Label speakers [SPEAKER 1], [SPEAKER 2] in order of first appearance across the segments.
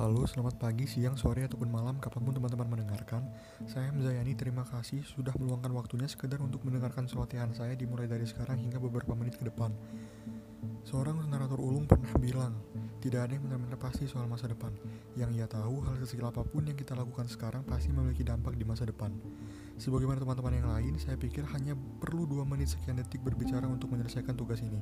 [SPEAKER 1] Halo, selamat pagi, siang, sore, ataupun malam, kapan pun teman-teman mendengarkan. Saya Mzayani, terima kasih sudah meluangkan waktunya sekedar untuk mendengarkan celotehan saya dimulai dari sekarang hingga beberapa menit ke depan. Seorang narator ulung pernah bilang, tidak ada yang benar-benar pasti soal masa depan. Yang ia tahu, hal kecil apa pun yang kita lakukan sekarang pasti memiliki dampak di masa depan. Sebagaimana teman-teman yang lain, saya pikir hanya perlu dua menit sekian detik berbicara untuk menyelesaikan tugas ini.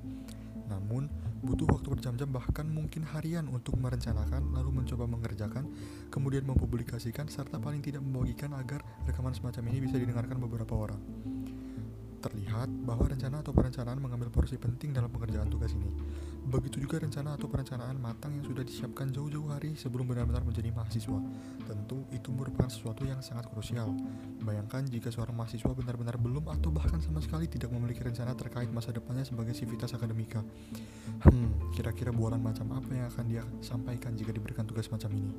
[SPEAKER 1] Namun, butuh waktu berjam-jam bahkan mungkin harian untuk merencanakan, lalu mencoba mengerjakan, kemudian mempublikasikan, serta paling tidak membagikan agar rekaman semacam ini bisa didengarkan beberapa orang. Terlihat bahwa rencana atau perencanaan mengambil porsi penting dalam pengerjaan tugas ini. Begitu juga rencana atau perencanaan matang yang sudah disiapkan jauh-jauh hari sebelum benar-benar menjadi mahasiswa. Tentu itu merupakan sesuatu yang sangat krusial. Bayangkan jika seorang mahasiswa benar-benar belum atau bahkan sama sekali tidak memiliki rencana terkait masa depannya sebagai sivitas akademika. Hmm, kira-kira bualan macam apa yang akan dia sampaikan jika diberikan tugas macam ini?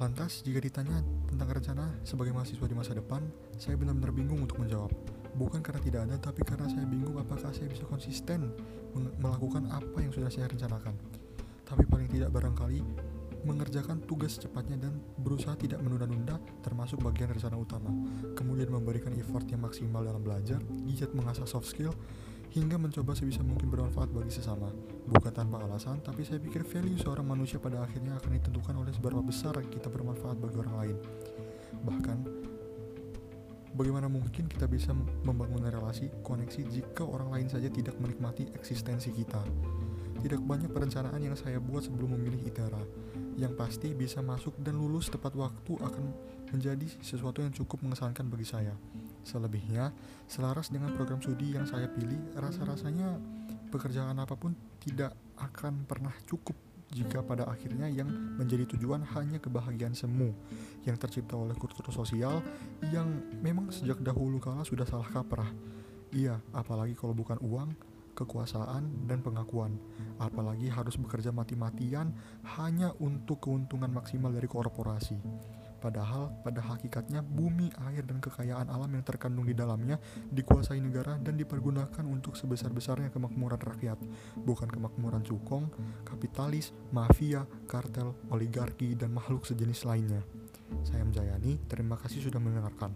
[SPEAKER 1] Lantas, jika ditanya tentang rencana sebagai mahasiswa di masa depan, saya benar-benar bingung untuk menjawab. Bukan karena tidak ada, tapi karena saya bingung apakah saya bisa konsisten melakukan apa yang sudah saya rencanakan. Tapi paling tidak barangkali mengerjakan tugas secepatnya dan berusaha tidak menunda-nunda termasuk bagian rencana utama. Kemudian memberikan effort yang maksimal dalam belajar, giat mengasah soft skill, hingga mencoba sebisa mungkin bermanfaat bagi sesama. Bukan tanpa alasan, tapi saya pikir value seorang manusia pada akhirnya akan ditentukan oleh seberapa besar kita bermanfaat bagi orang lain. Bahkan, Bagaimana mungkin kita bisa membangun relasi, koneksi jika orang lain saja tidak menikmati eksistensi kita? Tidak banyak perencanaan yang saya buat sebelum memilih ITERA. Yang pasti bisa masuk dan lulus tepat waktu akan menjadi sesuatu yang cukup mengesankan bagi saya. Selebihnya, selaras dengan program studi yang saya pilih, rasa-rasanya pekerjaan apa pun tidak akan pernah cukup jika pada akhirnya yang menjadi tujuan hanya kebahagiaan semu yang tercipta oleh kultur sosial yang memang sejak dahulu kala sudah salah kaprah. Iya, apalagi kalau bukan uang, kekuasaan, dan pengakuan. Apalagi harus bekerja mati-matian hanya untuk keuntungan maksimal dari korporasi. Padahal pada hakikatnya bumi, air, dan kekayaan alam yang terkandung di dalamnya dikuasai negara dan dipergunakan untuk sebesar-besarnya kemakmuran rakyat, bukan kemakmuran cukong, kapitalis, mafia, kartel, oligarki, dan makhluk sejenis lainnya. Saya Mjayani, terima kasih sudah mendengarkan.